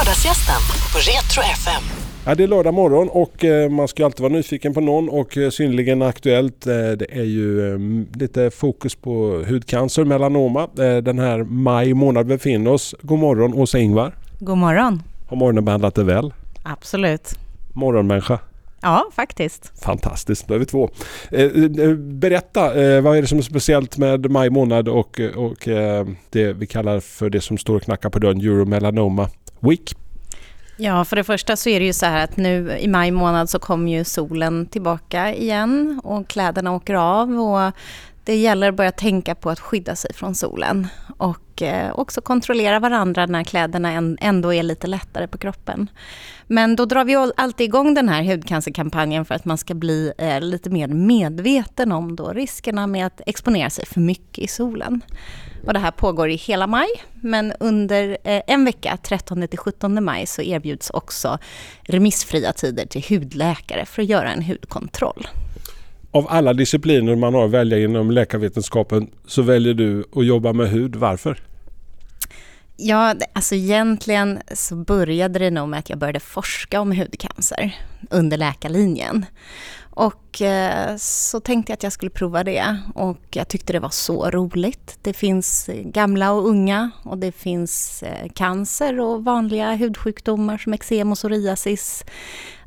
Lördagsgästen på Retro FM. Ja, det är lördag morgon och eh, man ska alltid vara nyfiken på någon och eh, synnerligen aktuellt. Eh, det är ju lite fokus på hudcancer, melanoma. Den här maj månad befinner oss. God morgon Åsa Ingvar. God morgon. Har morgonen behandlat dig väl? Absolut. Morgonmänniska. Ja, faktiskt. Fantastiskt, då är vi två. Berätta, vad är det som är speciellt med maj månad och, och det vi kallar för det som står och knackar på dörren, Euromelanoma Week? Ja, för det första så är det ju så här att nu i maj månad så kommer ju solen tillbaka igen och kläderna åker av och det gäller att börja tänka på att skydda sig från solen och eh, också kontrollera varandra när kläderna ändå är lite lättare på kroppen. Men då drar vi alltid igång den här hudcancerkampanjen för att man ska bli eh, lite mer medveten om då riskerna med att exponera sig för mycket i solen. Och det här pågår i hela maj, men under eh, en vecka, 13-17 maj, så erbjuds också remissfria tider till hudläkare för att göra en hudkontroll. Av alla discipliner man har att välja inom läkarvetenskapen så väljer du att jobba med hud. Varför? Ja, alltså egentligen så började det nog med att jag började forska om hudcancer under läkarlinjen. Och eh, så tänkte jag att jag skulle prova det och jag tyckte det var så roligt. Det finns gamla och unga och det finns eh, cancer och vanliga hudsjukdomar som eksem och psoriasis.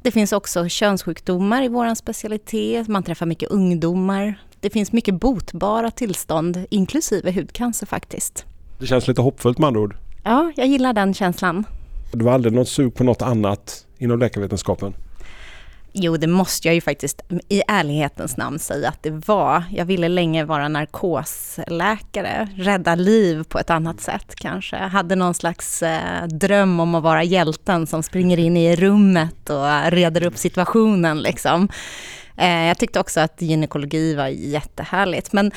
Det finns också könssjukdomar i vår specialitet. Man träffar mycket ungdomar. Det finns mycket botbara tillstånd, inklusive hudcancer faktiskt. Det känns lite hoppfullt med andra ord. Ja, jag gillar den känslan. Du var aldrig något sug på något annat inom läkarvetenskapen? Jo, det måste jag ju faktiskt i ärlighetens namn säga att det var. Jag ville länge vara narkosläkare, rädda liv på ett annat sätt kanske. Jag hade någon slags eh, dröm om att vara hjälten som springer in i rummet och reder upp situationen liksom. Eh, jag tyckte också att gynekologi var jättehärligt, men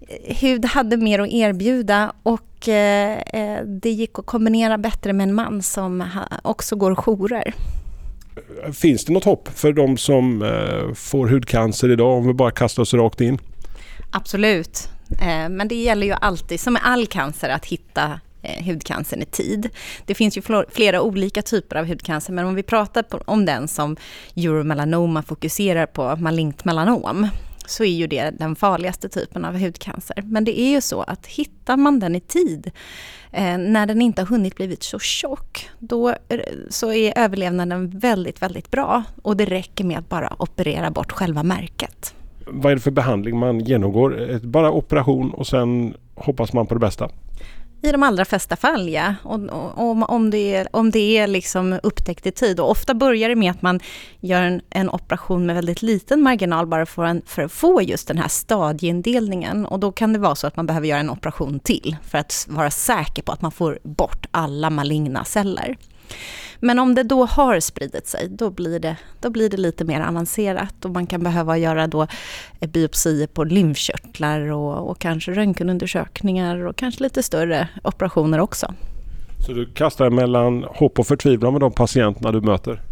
eh, hud hade mer att erbjuda och eh, eh, det gick att kombinera bättre med en man som också går jourer. Finns det något hopp för de som eh, får hudcancer idag om vi bara kastar oss rakt in? Absolut. Eh, men det gäller ju alltid, som med all cancer, att hitta eh, hudcancern i tid. Det finns ju flera olika typer av hudcancer, men om vi pratar om den som euromelanoma fokuserar på, malignt melanom, så är ju det den farligaste typen av hudcancer. Men det är ju så att hittar man den i tid, eh, när den inte har hunnit blivit så tjock, då så är överlevnaden väldigt, väldigt bra. Och det räcker med att bara operera bort själva märket. Vad är det för behandling man genomgår? Eh, bara operation och sen hoppas man på det bästa? I de allra flesta fall, ja. Och, och, om, om, det är, om det är liksom upptäckt i tid. Och ofta börjar det med att man gör en, en operation med väldigt liten marginal bara för, en, för att få just den här stadieindelningen. Och då kan det vara så att man behöver göra en operation till för att vara säker på att man får bort alla maligna celler. Men om det då har spridit sig, då blir det, då blir det lite mer avancerat och man kan behöva göra då eh, biopsier på lymfkörtlar och, och kanske röntgenundersökningar och kanske lite större operationer också. Så du kastar mellan hopp och förtvivlan med de patienterna du möter?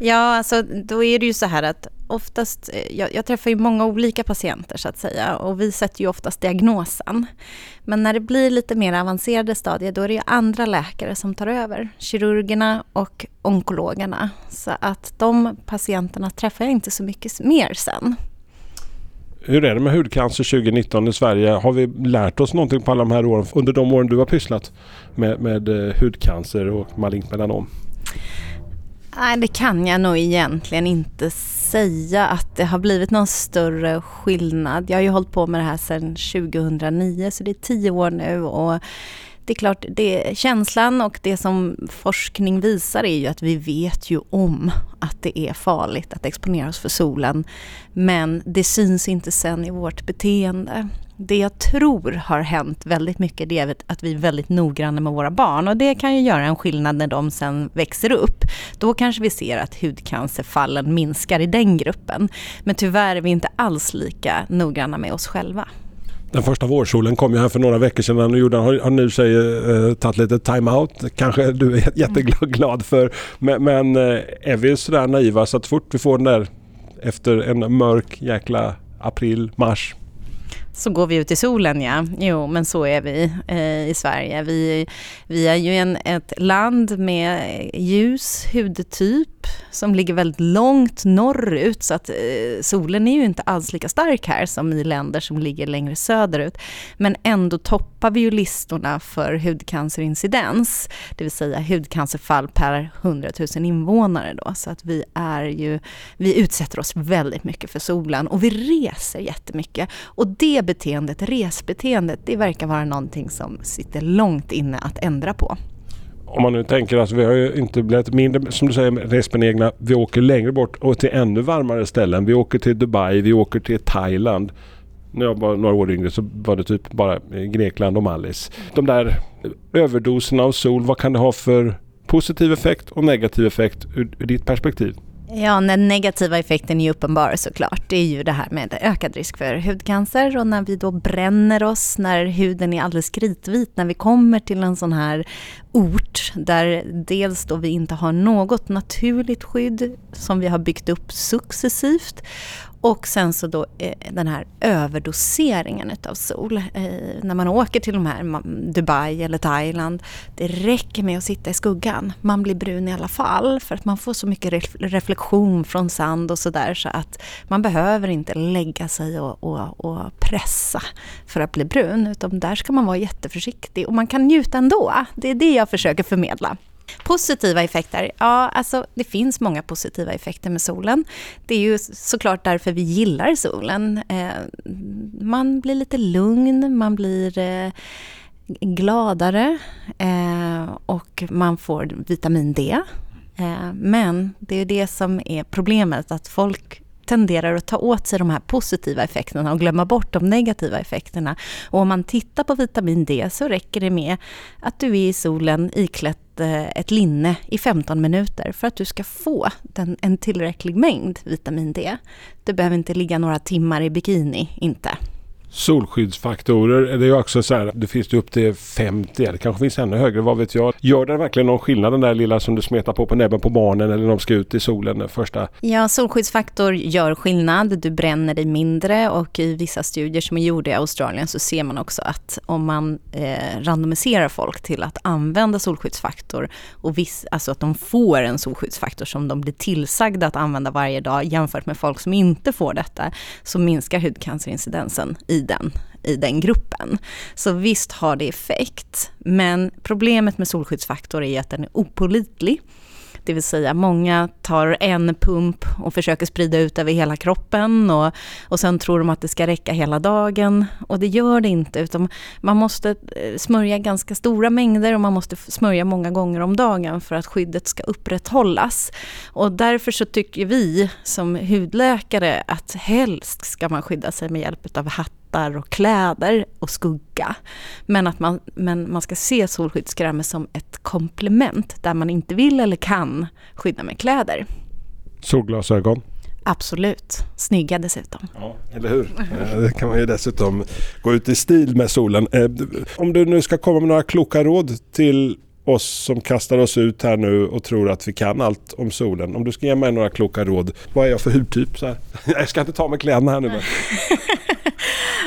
Ja, alltså då är det ju så här att oftast, eh, jag, jag träffar ju många olika patienter så att säga och vi sätter ju oftast diagnosen. Men när det blir lite mer avancerade stadier då är det ju andra läkare som tar över, kirurgerna och onkologerna. Så att de patienterna träffar jag inte så mycket mer sen. Hur är det med hudcancer 2019 i Sverige? Har vi lärt oss någonting på alla de här åren under de åren du har pysslat med, med eh, hudcancer och malignt melanom? Nej, det kan jag nog egentligen inte säga att det har blivit någon större skillnad. Jag har ju hållit på med det här sedan 2009, så det är tio år nu. Och det är klart, det, känslan och det som forskning visar är ju att vi vet ju om att det är farligt att exponera oss för solen. Men det syns inte sen i vårt beteende. Det jag tror har hänt väldigt mycket det är att vi är väldigt noggranna med våra barn och det kan ju göra en skillnad när de sen växer upp. Då kanske vi ser att hudcancerfallen minskar i den gruppen. Men tyvärr är vi inte alls lika noggranna med oss själva. Den första vårsolen kom ju här för några veckor sedan och Jordan har, har nu sig, eh, tagit lite time-out. Kanske du är jätteglad för. Men, men eh, är vi sådär naiva så att fort vi får den där efter en mörk jäkla april, mars. Så går vi ut i solen ja. Jo, men så är vi eh, i Sverige. Vi, vi är ju en, ett land med ljus hudtyp som ligger väldigt långt norrut så att eh, solen är ju inte alls lika stark här som i länder som ligger längre söderut. Men ändå toppar vi ju listorna för hudcancerincidens, det vill säga hudcancerfall per 100 000 invånare då. Så att vi är ju, vi utsätter oss väldigt mycket för solen och vi reser jättemycket. Och det beteendet, resbeteendet, det verkar vara någonting som sitter långt inne att ändra på om man nu tänker att vi har ju inte blivit mindre, som du säger, resbenägna. Vi åker längre bort och till ännu varmare ställen. Vi åker till Dubai, vi åker till Thailand. När jag var några år yngre så var det typ bara Grekland och Mallis. De där överdoserna av sol, vad kan det ha för positiv effekt och negativ effekt ur, ur ditt perspektiv? Ja, den negativa effekten är uppenbar såklart. Det är ju det här med ökad risk för hudcancer och när vi då bränner oss, när huden är alldeles kritvit, när vi kommer till en sån här ort där dels då vi inte har något naturligt skydd som vi har byggt upp successivt och sen så då eh, den här överdoseringen utav sol. Eh, när man åker till de här Dubai eller Thailand, det räcker med att sitta i skuggan. Man blir brun i alla fall för att man får så mycket reflektion från sand och sådär så att man behöver inte lägga sig och, och, och, pressa för att bli brun utan där ska man vara jätteförsiktig och man kan njuta ändå. Det är det jag försöker förmedla. Positiva effekter? Ja, alltså det finns många positiva effekter med solen. Det är ju såklart därför vi gillar solen. Eh, man blir lite lugn, man blir eh, gladare eh, och man får vitamin D. Eh, men det är det som är problemet, att folk tenderar att ta åt sig de här positiva effekterna och glömma bort de negativa effekterna. Och om man tittar på vitamin D så räcker det med att du är i solen iklätt eh, ett linne i 15 minuter för att du ska få den, en tillräcklig mängd vitamin D. Du behöver inte ligga några timmar i bikini, inte solskyddsfaktorer. Det är också så här, det finns ju upp till 50, eller kanske finns ännu högre, vad vet jag. Gör det verkligen någon skillnad den där lilla som du smetar på på näbben på barnen eller när de ska ut i solen den första? Ja, solskyddsfaktor gör skillnad. Du bränner dig mindre och i vissa studier som är gjorda i Australien så ser man också att om man eh, randomiserar folk till att använda solskyddsfaktor och viss, alltså att de får en solskyddsfaktor som de blir tillsagda att använda varje dag jämfört med folk som inte får detta så minskar hudcancerincidensen i i den, i den gruppen. Så visst har det effekt, men problemet med solskyddsfaktor är att den är opolitlig. Det vill säga många tar en pump och försöker sprida ut över hela kroppen och, och sen tror de att det ska räcka hela dagen. Och det gör det inte, utan man måste eh, smörja ganska stora mängder och man måste smörja många gånger om dagen för att skyddet ska upprätthållas. Och därför så tycker vi som hudläkare att helst ska man skydda sig med hjälp av hatt hattar och kläder och skugga. Men att man, men man ska se solskyddskrämer som ett komplement där man inte vill eller kan skydda med kläder. Solglasögon? Absolut. Snygga dessutom. Ja, eller hur? Det kan man ju dessutom gå ut i stil med solen. Eh, om du nu ska komma med några kloka råd till oss som kastar oss ut här nu och tror att vi kan allt om solen. Om du ska ge mig några kloka råd. Vad är jag för hudtyp? Så här. Jag ska inte ta med kläderna här nu. Men.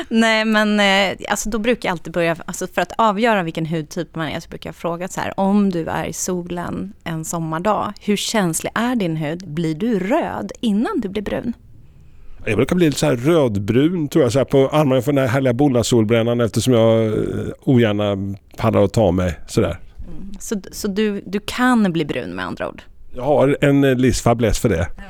Nej men eh, alltså då brukar jag alltid börja, alltså för att avgöra vilken hudtyp man är så brukar jag fråga så här, om du är i solen en sommardag, hur känslig är din hud? Blir du röd innan du blir brun? Jag brukar bli lite så här rödbrun tror jag, så här på armarna för den här härliga bonnasolbrännan eftersom jag eh, ogärna pallar att ta mig sådär. Mm. Så, så du, du kan bli brun med andra ord? Jag har en eh, livsfäbless för det. Ja.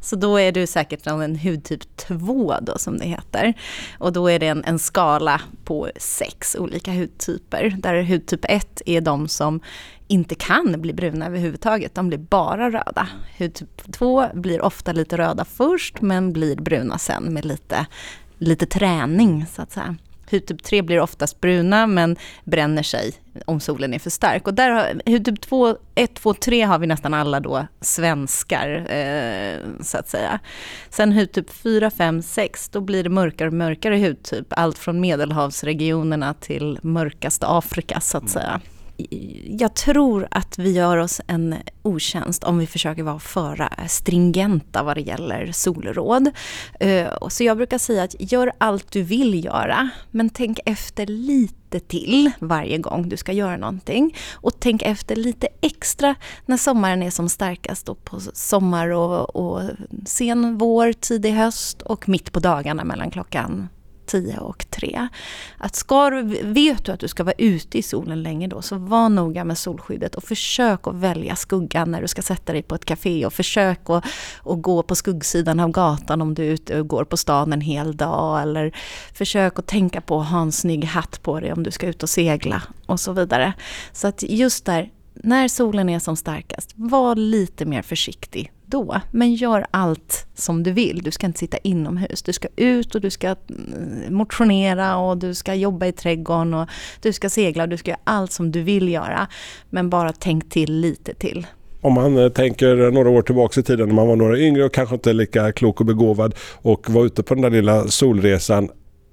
Så då är du säkert en hudtyp 2 då som det heter. Och då är det en, en skala på sex olika hudtyper. Där hudtyp 1 är de som inte kan bli bruna överhuvudtaget, de blir bara röda. Hudtyp 2 blir ofta lite röda först men blir bruna sen med lite, lite träning så att säga. Hudtyp 3 blir oftast bruna men bränner sig om solen är för stark. Och där har, hudtyp 2, 1, 2, 3 har vi nästan alla då svenskar, eh, så att säga. Sen hudtyp 4, 5, 6, då blir det mörkare och mörkare hudtyp. Allt från medelhavsregionerna till mörkaste Afrika, så att säga jag tror att vi gör oss en otjänst om vi försöker vara för stringenta vad det gäller solråd. Eh, så jag brukar säga att gör allt du vill göra, men tänk efter lite till varje gång du ska göra någonting. Och tänk efter lite extra när sommaren är som starkast då på sommar och, och sen vår, tidig höst och mitt på dagarna mellan klockan 10 och 3. Att ska du, vet du att du ska vara ute i solen länge då, så var noga med solskyddet och försök att välja skuggan när du ska sätta dig på ett café och försök att, att gå på skuggsidan av gatan om du är ute och går på stan en hel dag eller försök att tänka på att ha en snygg hatt på dig om du ska ut och segla och så vidare. Så att just där, när solen är som starkast, var lite mer försiktig då. Men gör allt som du vill. Du ska inte sitta inomhus. Du ska ut och du ska mm, motionera och du ska jobba i trädgården och du ska segla och du ska göra allt som du vill göra. Men bara tänk till lite till. Om man eh, tänker några år tillbaka i tiden när man var några yngre och kanske inte lika klok och begåvad och var ute på den där lilla solresan.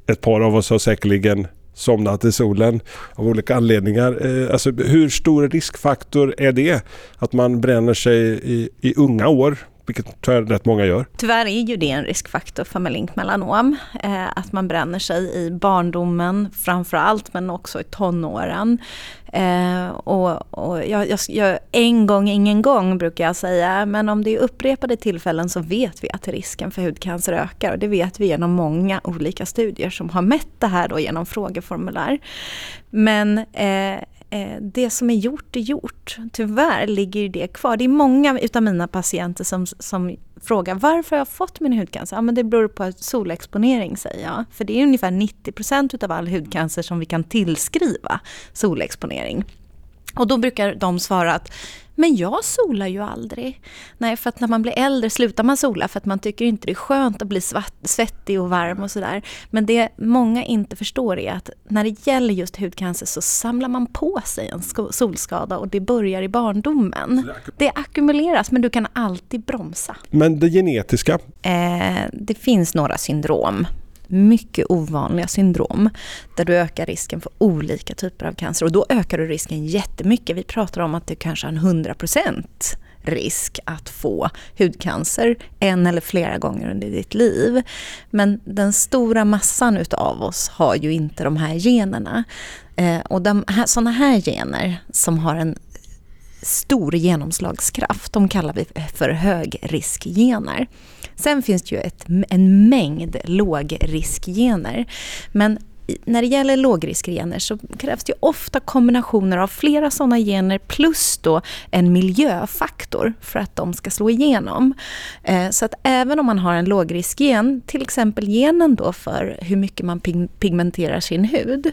Ett par av oss har säkerligen somnat i solen av olika anledningar. Eh, alltså, hur stor riskfaktor är det att man bränner sig i, i unga år? Vilket tyvärr rätt många gör. Tyvärr är ju det en riskfaktor för malignt melanom. Eh, att man bränner sig i barndomen framför allt men också i tonåren. Eh, och, och jag, jag, jag, en gång, ingen gång brukar jag säga, men om det är upprepade tillfällen så vet vi att risken för hudcancer ökar. Och det vet vi genom många olika studier som har mätt det här då genom frågeformulär. Men eh, Eh, det som är gjort är gjort. Tyvärr ligger det kvar. Det är många utav mina patienter som, som frågar varför har jag fått min hudcancer? Ja, men det beror på solexponering säger jag. För det är ungefär 90% utav all hudcancer som vi kan tillskriva solexponering. Och då brukar de svara att men jag solar ju aldrig. Nej, för att när man blir äldre slutar man sola för att man tycker inte det är skönt att bli svettig och varm och sådär. Men det många inte förstår är att när det gäller just hudcancer så samlar man på sig en solskada och det börjar i barndomen. Det ackumuleras men du kan alltid bromsa. Men det genetiska? Eh, det finns några syndrom mycket ovanliga syndrom där du ökar risken för olika typer av cancer. Och då ökar du risken jättemycket. Vi pratar om att du kanske har en 100% risk att få hudcancer en eller flera gånger under ditt liv. Men den stora massan utav oss har ju inte de här generna. Eh, och de här, sådana här gener som har en stor genomslagskraft, de kallar vi för högriskgener. Sen finns det ju ett, en mängd lågriskgener. Men när det gäller lågriskgener så krävs det ofta kombinationer av flera sådana gener plus då en miljöfaktor för att de ska slå igenom. Eh, så att även om man har en lågriskgen, till exempel genen då för hur mycket man pigmenterar sin hud,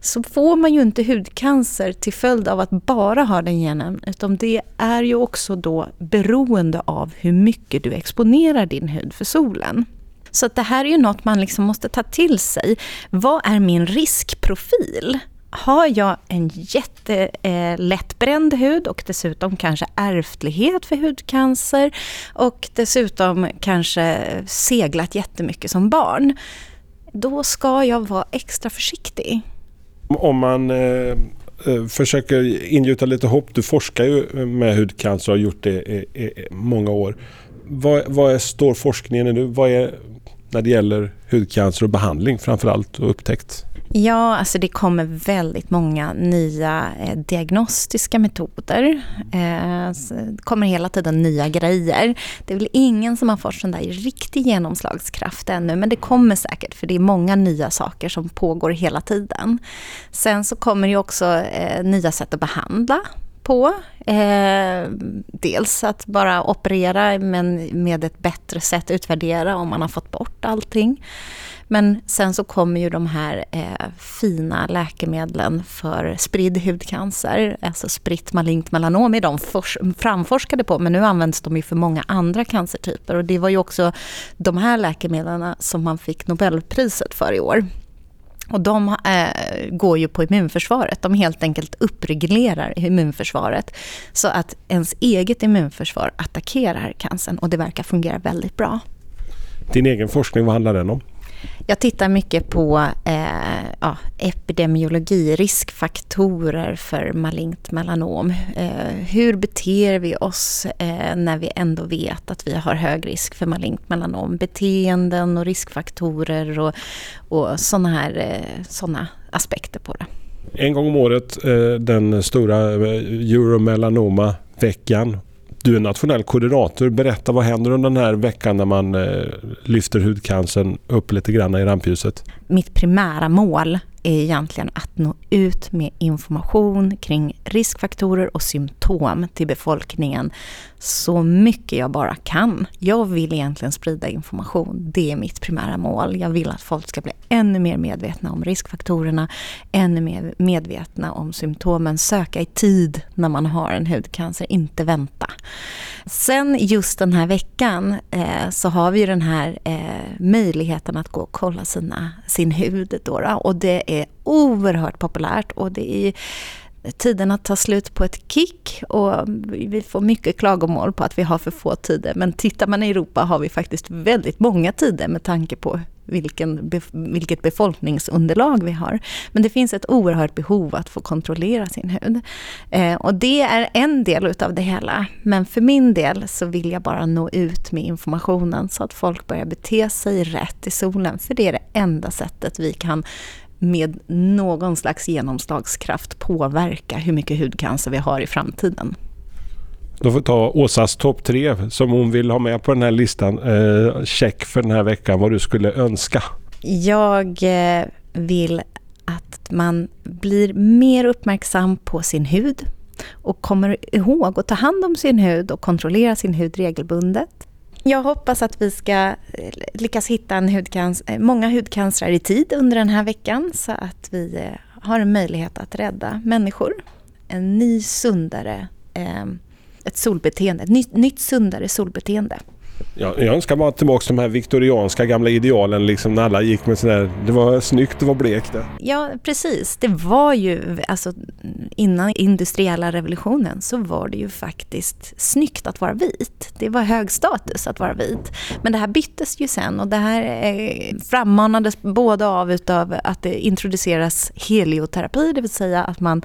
så får man ju inte hudcancer till följd av att bara ha den genen, utan det är ju också då beroende av hur mycket du exponerar din hud för solen. Så det här är ju något man liksom måste ta till sig. Vad är min riskprofil? Har jag en jättelättbränd eh, hud och dessutom kanske ärftlighet för hudcancer och dessutom kanske seglat jättemycket som barn, då ska jag vara extra försiktig. Om man eh, eh försöker ingjuta lite hopp, du forskar ju med hudcancer och har gjort det i, i många år. Vad, vad är, står forskningen nu? Vad är när det gäller hudcancer och behandling framförallt och upptäckt? Ja, alltså det kommer väldigt många nya eh, diagnostiska metoder. Eh, det kommer hela tiden nya grejer. Det är väl ingen som har fått sån där riktig genomslagskraft ännu, men det kommer säkert för det är många nya saker som pågår hela tiden. Sen så kommer det också eh, nya sätt att behandla på. Eh, dels att bara operera men med ett bättre sätt utvärdera om man har fått bort allting. Men sen så kommer ju de här eh, fina läkemedlen för spridd hudcancer, alltså spritt malignt melanom är de framforskade på, men nu används de ju för många andra cancertyper. Och det var ju också de här läkemedlen som man fick Nobelpriset för i år. Och de eh, går ju på immunförsvaret. De helt enkelt uppreglerar immunförsvaret så att ens eget immunförsvar attackerar cancern och det verkar fungera väldigt bra. Din egen forskning, vad handlar den om? Jag tittar mycket på eh, ja, epidemiologi, riskfaktorer för malignt melanom. Eh, hur beter vi oss eh, när vi ändå vet att vi har hög risk för malignt melanom? Beteenden och riskfaktorer och, och sådana här eh, såna aspekter på det. En gång om året eh, den stora eh, Euromelanoma-veckan du är nationell koordinator. Berätta vad händer under den här veckan när man eh, lyfter hudcancern upp lite grann i rampljuset? Mitt primära mål är egentligen att nå ut med information kring riskfaktorer och symptom till befolkningen så mycket jag bara kan. Jag vill egentligen sprida information. Det är mitt primära mål. Jag vill att folk ska bli ännu mer medvetna om riskfaktorerna, ännu mer medvetna om symptomen, söka i tid när man har en hudcancer, inte vänta. Sen just den här veckan eh, så har vi ju den här eh, möjligheten att gå och kolla sina, sin hud. Då, då, och det är oerhört populärt och det är Tiderna tar slut på ett kick och vi får mycket klagomål på att vi har för få tider. Men tittar man i Europa har vi faktiskt väldigt många tider med tanke på vilken, vilket befolkningsunderlag vi har. Men det finns ett oerhört behov att få kontrollera sin hud. Eh, och det är en del utav det hela. Men för min del så vill jag bara nå ut med informationen så att folk börjar bete sig rätt i solen. För det är det enda sättet vi kan med någon slags genomslagskraft påverka hur mycket hudcancer vi har i framtiden. Då får vi ta Åsas topp tre som hon vill ha med på den här listan. Eh, check för den här veckan vad du skulle önska. Jag eh, vill att man blir mer uppmärksam på sin hud och kommer ihåg att ta hand om sin hud och kontrollera sin hud regelbundet. Jag hoppas att vi ska eh, lyckas hitta en hudcancer, eh, många hudcancrar i tid under den här veckan så att vi eh, har en möjlighet att rädda människor. En ny sundare, ett solbeteende, ett nytt, nytt sundare solbeteende. Ja, jag önskar bara tillbaka de här viktorianska gamla idealen liksom när alla gick med sådär, det var snyggt, det var blekt. Ja, precis. Det var ju, alltså innan industriella revolutionen så var det ju faktiskt snyggt att vara vit. Det var hög status att vara vit. Men det här byttes ju sen och det här eh, frammanades både av utav att det introduceras helioterapi, det vill säga att man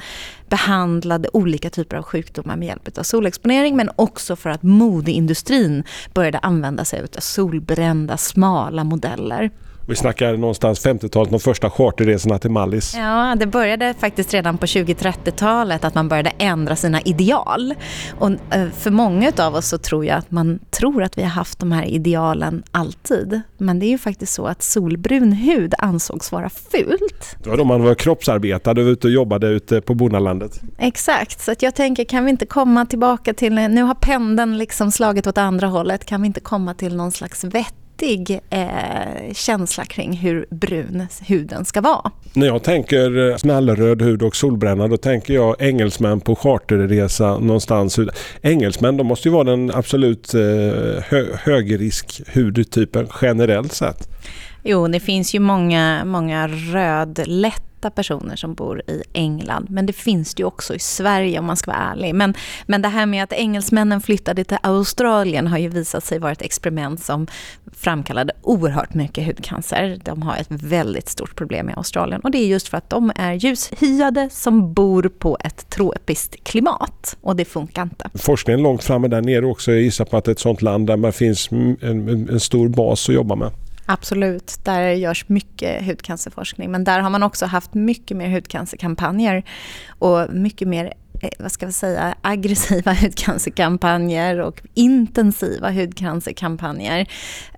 behandlade olika typer av sjukdomar med hjälp av solexponering men också för att modeindustrin började använda sig av solbrända smala modeller. Vi snackar någonstans 50-talet, de första charterresorna till Mallis. Ja, det började faktiskt redan på 20-30-talet att man började ändra sina ideal. Och eh, för många av oss så tror jag att man tror att vi har haft de här idealen alltid. Men det är ju faktiskt så att solbrun hud ansågs vara fult. Det var då man var kroppsarbetare och ute och jobbade ute på bondalandet. Exakt, så jag tänker kan vi inte komma tillbaka till, nu har pendeln liksom slagit åt andra hållet, kan vi inte komma till någon slags vett vettig eh, känsla kring hur brun huden ska vara. När jag tänker eh, snällröd hud och solbränna då tänker jag engelsmän på charterresa någonstans. Engelsmän de måste ju vara den absolut eh, hö högrisk hudtypen generellt sett. Jo, det finns ju många, många rödlätt personer som bor i England. Men det finns det ju också i Sverige om man ska vara ärlig. Men, men det här med att engelsmännen flyttade till Australien har ju visat sig vara ett experiment som framkallade oerhört mycket hudcancer. De har ett väldigt stort problem i Australien och det är just för att de är ljushyade som bor på ett tropiskt klimat och det funkar inte. Forskningen långt framme där nere också. Jag gissar på att det är ett sånt land där man finns en, en, en stor bas att jobba med. Absolut, där görs mycket hudcancerforskning. Men där har man också haft mycket mer hudcancerkampanjer och mycket mer Eh, vad ska vi säga, aggressiva hudcancerkampanjer och intensiva hudcancerkampanjer.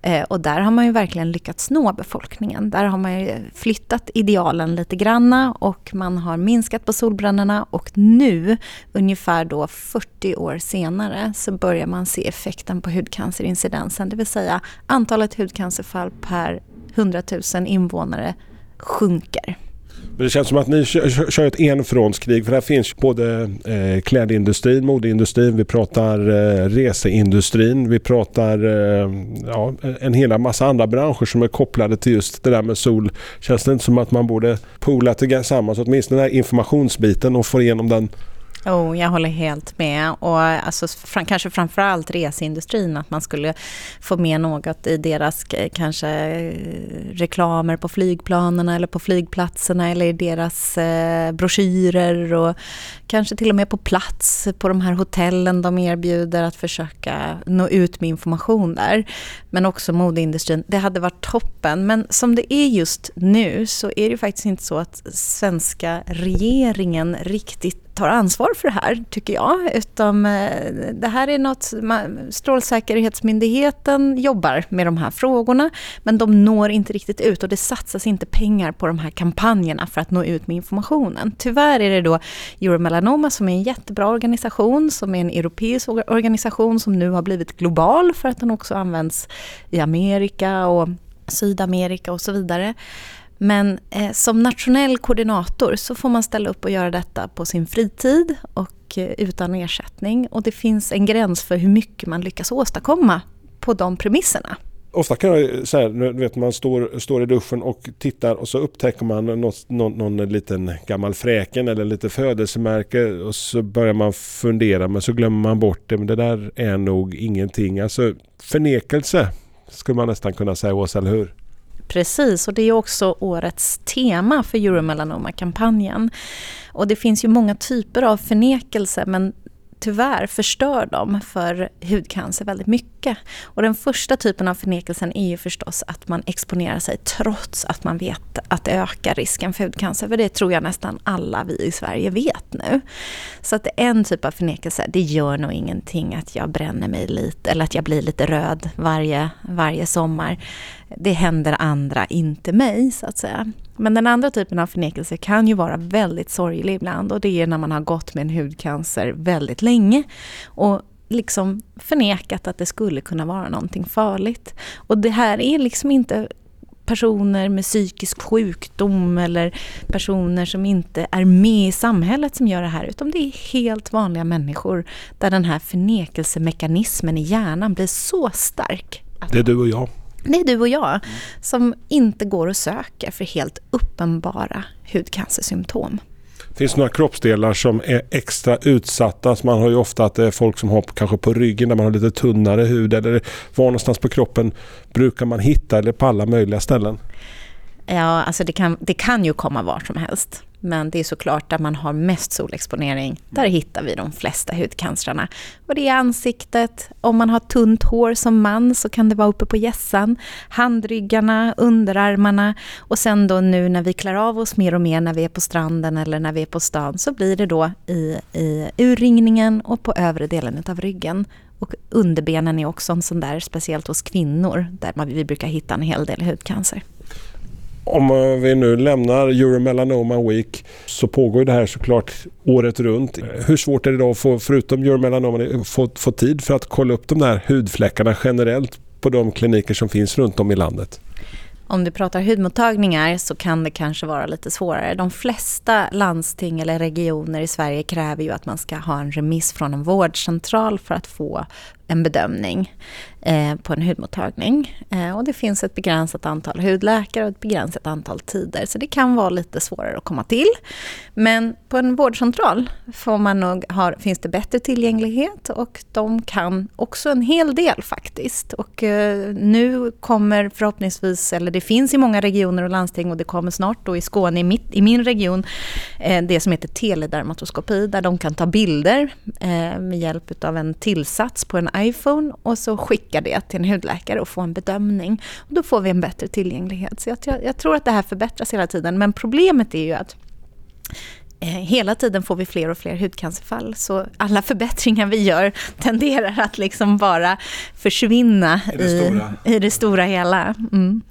Eh, och där har man ju verkligen lyckats nå befolkningen. Där har man ju flyttat idealen lite granna och man har minskat på solbrännorna och nu, ungefär då 40 år senare, så börjar man se effekten på hudcancerincidensen, det vill säga antalet hudcancerfall per 100 000 invånare sjunker. Det känns som att ni kör, kör ett enfrontskrig för här finns både eh, klädindustrin, modeindustrin, vi pratar eh, reseindustrin, vi pratar eh, ja, en hela massa andra branscher som är kopplade till just det där med sol. Känns det inte som att man borde poola tillsammans åtminstone den här informationsbiten och få igenom den Oh, jag håller helt med. Och alltså, fram, kanske framförallt reseindustrin, att man skulle få med något i deras kanske eh, reklamer på flygplanerna eller på flygplatserna eller i deras eh, broschyrer och kanske till och med på plats på de här hotellen de erbjuder att försöka nå ut med information där. Men också modeindustrin. Det hade varit toppen. Men som det är just nu så är det faktiskt inte så att svenska regeringen riktigt tar ansvar för det här, tycker jag. Utan eh, det här är något, Strålsäkerhetsmyndigheten jobbar med de här frågorna, men de når inte riktigt ut och det satsas inte pengar på de här kampanjerna för att nå ut med informationen. Tyvärr är det då Euromelanoma som är en jättebra organisation, som är en europeisk organisation som nu har blivit global för att den också används i Amerika och Sydamerika och så vidare. Men eh, som nationell koordinator så får man ställa upp och göra detta på sin fritid och eh, utan ersättning. Och det finns en gräns för hur mycket man lyckas åstadkomma på de premisserna. Ofta kan jag säga, du vet man står, står i duschen och tittar och så upptäcker man något, någon, någon liten gammal fräken eller lite födelsemärke och så börjar man fundera men så glömmer man bort det. Men det där är nog ingenting. Alltså förnekelse skulle man nästan kunna säga Åsa, eller hur? Precis, och det är också årets tema för Euromelanoma-kampanjen. Och det finns ju många typer av förnekelse men tyvärr förstör de för hudcancer väldigt mycket. Och den första typen av förnekelsen är ju förstås att man exponerar sig trots att man vet att det ökar risken för hudcancer. För det tror jag nästan alla vi i Sverige vet nu. Så att en typ av förnekelse, det gör nog ingenting att jag bränner mig lite eller att jag blir lite röd varje, varje sommar. Det händer andra, inte mig så att säga. Men den andra typen av förnekelse kan ju vara väldigt sorglig ibland och det är när man har gått med en hudcancer väldigt länge och liksom förnekat att det skulle kunna vara någonting farligt. Och det här är liksom inte personer med psykisk sjukdom eller personer som inte är med i samhället som gör det här, utan det är helt vanliga människor där den här förnekelsemekanismen i hjärnan blir så stark. Det är du och jag. Det är du och jag som inte går och söker för helt uppenbara hudcancersymptom. Finns det några kroppsdelar som är extra utsatta? Så man har ju ofta att det är folk som har kanske på ryggen där man har lite tunnare hud eller var någonstans på kroppen brukar man hitta eller på alla möjliga ställen? Ja, alltså det kan, det kan ju komma var som helst. Men det är såklart där man har mest solexponering, där hittar vi de flesta hudcancerna. Och det är ansiktet, om man har tunt hår som man så kan det vara uppe på gässan, handryggarna, underarmarna och sen då nu när vi klär av oss mer och mer när vi är på stranden eller när vi är på stan så blir det då i, i urringningen och på övre delen av ryggen. Och underbenen är också en sån där, speciellt hos kvinnor, där man, vi brukar hitta en hel del hudcancer. Om vi nu lämnar Euromelanoma Week så pågår det här såklart året runt. Hur svårt är det då att få, förutom Euromelanoma, få, få tid för att kolla upp de där hudfläckarna generellt på de kliniker som finns runt om i landet? Om du pratar hudmottagningar så kan det kanske vara lite svårare. De flesta landsting eller regioner i Sverige kräver ju att man ska ha en remiss från en vårdcentral för att få en bedömning eh, på en hudmottagning. Eh, och det finns ett begränsat antal hudläkare och ett begränsat antal tider, så det kan vara lite svårare att komma till. Men på en vårdcentral får man nog ha, finns det bättre tillgänglighet och de kan också en hel del faktiskt. Och eh, nu kommer förhoppningsvis, eller det finns i många regioner och landsting och det kommer snart då i Skåne, i, mitt, i min region, eh, det som heter teledermatoskopi, där de kan ta bilder eh, med hjälp av en tillsats på en iPhone och så skicka det till en hudläkare och få en bedömning. Och då får vi en bättre tillgänglighet. Så jag, jag tror att det här förbättras hela tiden. Men problemet är ju att eh, hela tiden får vi fler och fler hudcancerfall. Så alla förbättringar vi gör tenderar att liksom bara försvinna i det stora, i, i det stora hela. Mm.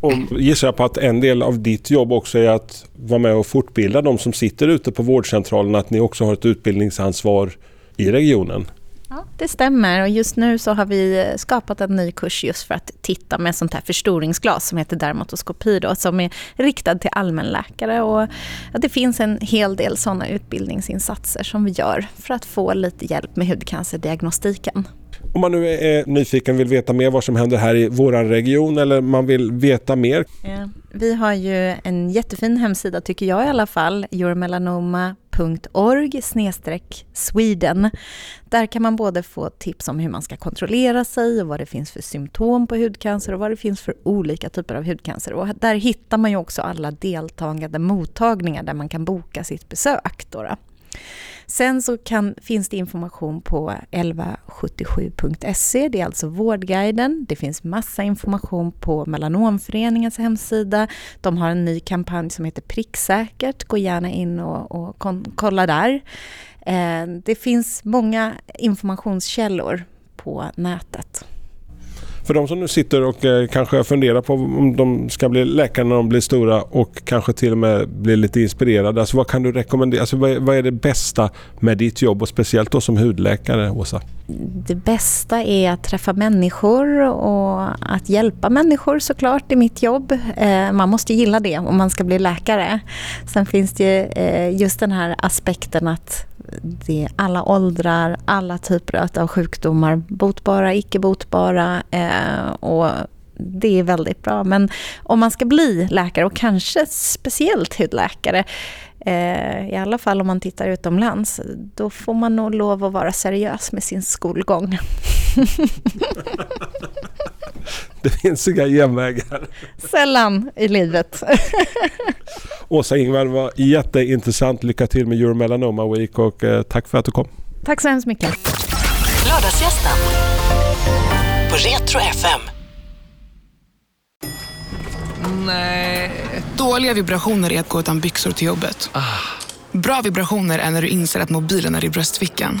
Och gissar jag på att en del av ditt jobb också är att vara med och fortbilda de som sitter ute på vårdcentralen. Att ni också har ett utbildningsansvar i regionen. Ja, det stämmer och just nu så har vi skapat en ny kurs just för att titta med sånt här förstoringsglas som heter dermatoskopi då, som är riktad till allmänläkare och det finns en hel del sådana utbildningsinsatser som vi gör för att få lite hjälp med hudcancerdiagnostiken. Om man nu är nyfiken och vill veta mer vad som händer här i vår region eller man vill veta mer. Vi har ju en jättefin hemsida tycker jag i alla fall, yourmelanoma.org Sweden. Där kan man både få tips om hur man ska kontrollera sig och vad det finns för symptom på hudcancer och vad det finns för olika typer av hudcancer. Och där hittar man ju också alla deltagande mottagningar där man kan boka sitt besök. Då, då. Sen så kan, finns det information på 1177.se, det är alltså Vårdguiden. Det finns massa information på Melanomföreningens hemsida. De har en ny kampanj som heter Pricksäkert, gå gärna in och, och kolla där. Eh, det finns många informationskällor på nätet. För de som nu sitter och eh, kanske funderar på om de ska bli läkare när de blir stora och kanske till och med blir lite inspirerade. Alltså vad kan du rekommendera? Alltså vad, är, vad är det bästa med ditt jobb och speciellt då som hudläkare, Åsa? Det bästa är att träffa människor och att hjälpa människor såklart i mitt jobb. Eh, man måste gilla det om man ska bli läkare. Sen finns det eh, just den här aspekten att det är alla åldrar, alla typer av sjukdomar, botbara, icke botbara eh, och det är väldigt bra. Men om man ska bli läkare och kanske speciellt hudläkare, eh, i alla fall om man tittar utomlands, då får man nog lov att vara seriös med sin skolgång. Det finns inga genvägar. Sällan i livet. Åsa Ingvar, var jätteintressant. Lycka till med Euromelanoma Week och eh, tack för att du kom. Tack så hemskt mycket. Lördagsgästen på Retro FM. Nej. Dåliga vibrationer är att gå utan byxor till jobbet. Bra vibrationer är när du inser att mobilen är i bröstfickan.